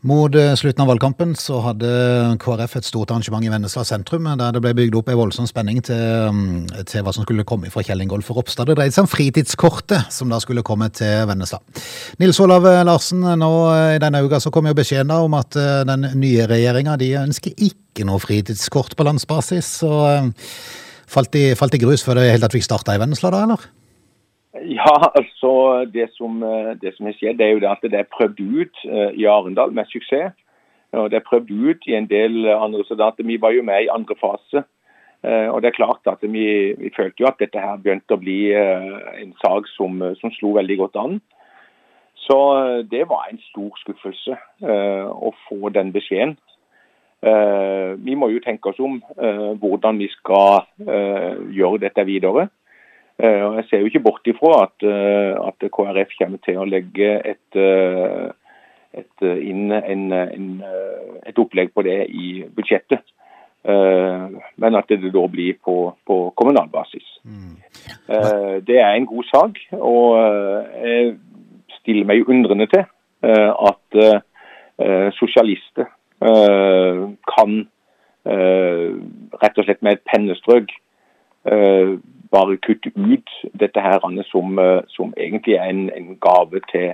Mot eh, slutten av valgkampen så hadde KrF et stort arrangement i Vennesla sentrum, der det ble bygd opp en voldsom spenning til, mm, til hva som skulle komme fra Kjell Ingolf Ropstad. Det dreide seg om fritidskortet som da skulle komme til Vennesla. Nils Olav Larsen, nå eh, i denne uka så kom jo beskjeden om at eh, den nye regjeringa de ønsker ikke noe fritidskort på landsbasis. Så falt de, falt de grus før det hele tatt fikk starta i Vennesla da, eller? Ja, altså det som, eh, det som har skjedd, det er jo det at det er prøvd ut uh, i Arendal med suksess. Og Det er prøvd ut i en del andre soldater. Vi var jo med i andre fase. Uh, og det er klart at vi, vi, følte jo at dette her begynte å bli en sak som, som, slo veldig godt an. Så det var en stor skuffelse å få den beskjeden. vi må jo tenke oss om hvordan vi skal gjøre dette videre. Eh, og Jeg ser jo ikke bort ifra at, eh, at KrF kommer til å legge et, eh, et, inn en, en, et opplegg på det i budsjettet. Men at det da blir på, på kommunal basis. Mm. Det er en god sak. Og jeg stiller meg undrende til at sosialister kan rett og slett med et pennestrøk bare kutte ut dette her som, eh, som egentlig er en, en gave til,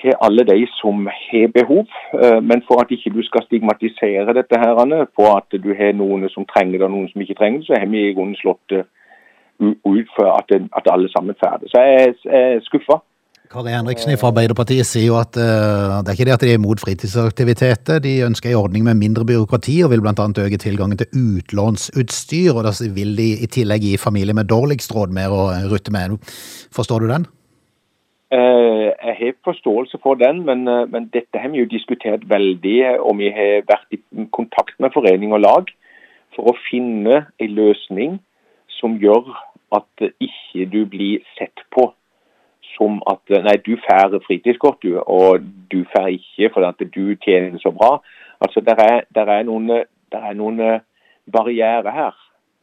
til alle de som har behov. Eh, men for at ikke du skal stigmatisere dette her, på at du har noen som trenger det og noen som ikke trenger det, så har vi i grunnen slått det ut for at, at alle sammen får det. Så jeg er skuffa. Kari Henriksen fra Arbeiderpartiet sier jo at uh, det er ikke det at de er imot fritidsaktiviteter. De ønsker en ordning med mindre byråkrati og vil bl.a. øke tilgangen til utlånsutstyr. Og da vil de i tillegg gi familier med dårligst råd mer å rutte med. Forstår du den? Uh, jeg har forståelse for den, men, uh, men, dette har vi jo diskutert veldig. Og vi har vært i kontakt med forening og lag for å finne en løsning som gjør at ikke du blir sett på som at nei, du får fritidskort, du, og du får ikke fordi at du tjener så bra. Altså, Det er, der er, noen, der er noen eh, barrierer her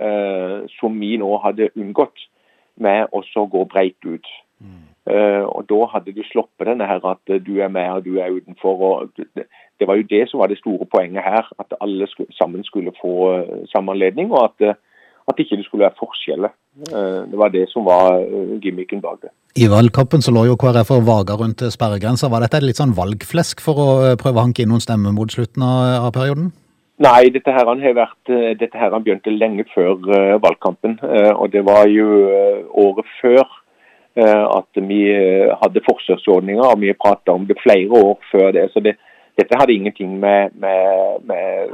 uh, som vi nå hadde unngått med å gå breit ut. Mm. Uh, og Da hadde du sluppet denne her at du er med og du er utenfor. og det, det var jo det som var det store poenget her. At alle skulle, sammen skulle få samme anledning. og at at ikke det skulle være forskjeller. Eh, det var det som var eh, gimmicken bak det. I valgkampen så lå jo KrF og vaga rundt sperregrensa. Var dette et litt sånn valgflesk for å eh, prøve å hanke inn noen stemmer mot slutten av, perioden? Nei, dette her har vært, dette her begynte lenge før valgkampen. Og det var jo året før at vi hadde forsøksordninger, og vi prata om det flere år før det. Så det, dette hadde ingenting med, med, med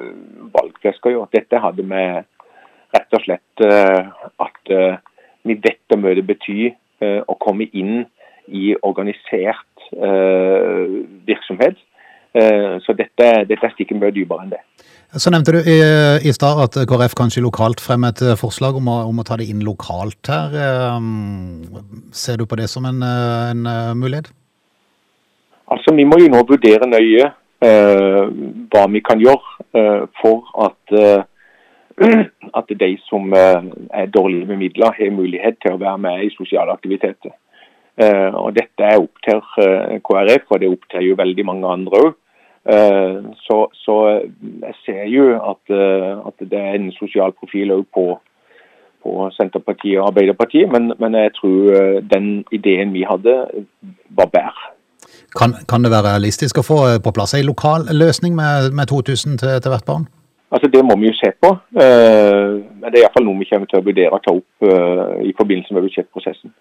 valgflesk å gjøre. Dette hadde med rett og slett eh, at eh, vi vet hva det betyr eh, å komme inn i organisert virksomhet. Så dette, dette stikker mye dypere enn det. Så nevnte du i, i stad at KrF kanskje lokalt fremmer et forslag om å, om å, ta det inn lokalt her. Ser du på det som en, en mulighet? Altså, Vi må jo nå vurdere nøye eh, hva vi kan gjøre eh, for at uh, at de som eh, er dårlige med midler, har mulighet til å være med i sosiale aktiviteter. Eh, og Dette er opp til eh, KrF, og det er opp til jo veldig mange andre òg. Så, så, jeg ser jo at, at, det er en sosial profil òg på, på, Senterpartiet og Arbeiderpartiet, men, men, jeg tror den ideen vi hadde, var bedre. Kan, kan, det være realistisk å få på plass en lokal løsning med, med 2000 til, til hvert barn? Altså Det må vi jo se på. Eh, men det er iallfall noe vi kommer til å vurdere å ta opp eh, i forbindelse med budsjettprosessen.